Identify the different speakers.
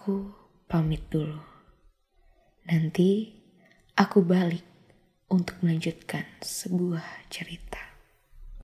Speaker 1: Aku pamit dulu. Nanti aku balik untuk melanjutkan sebuah cerita.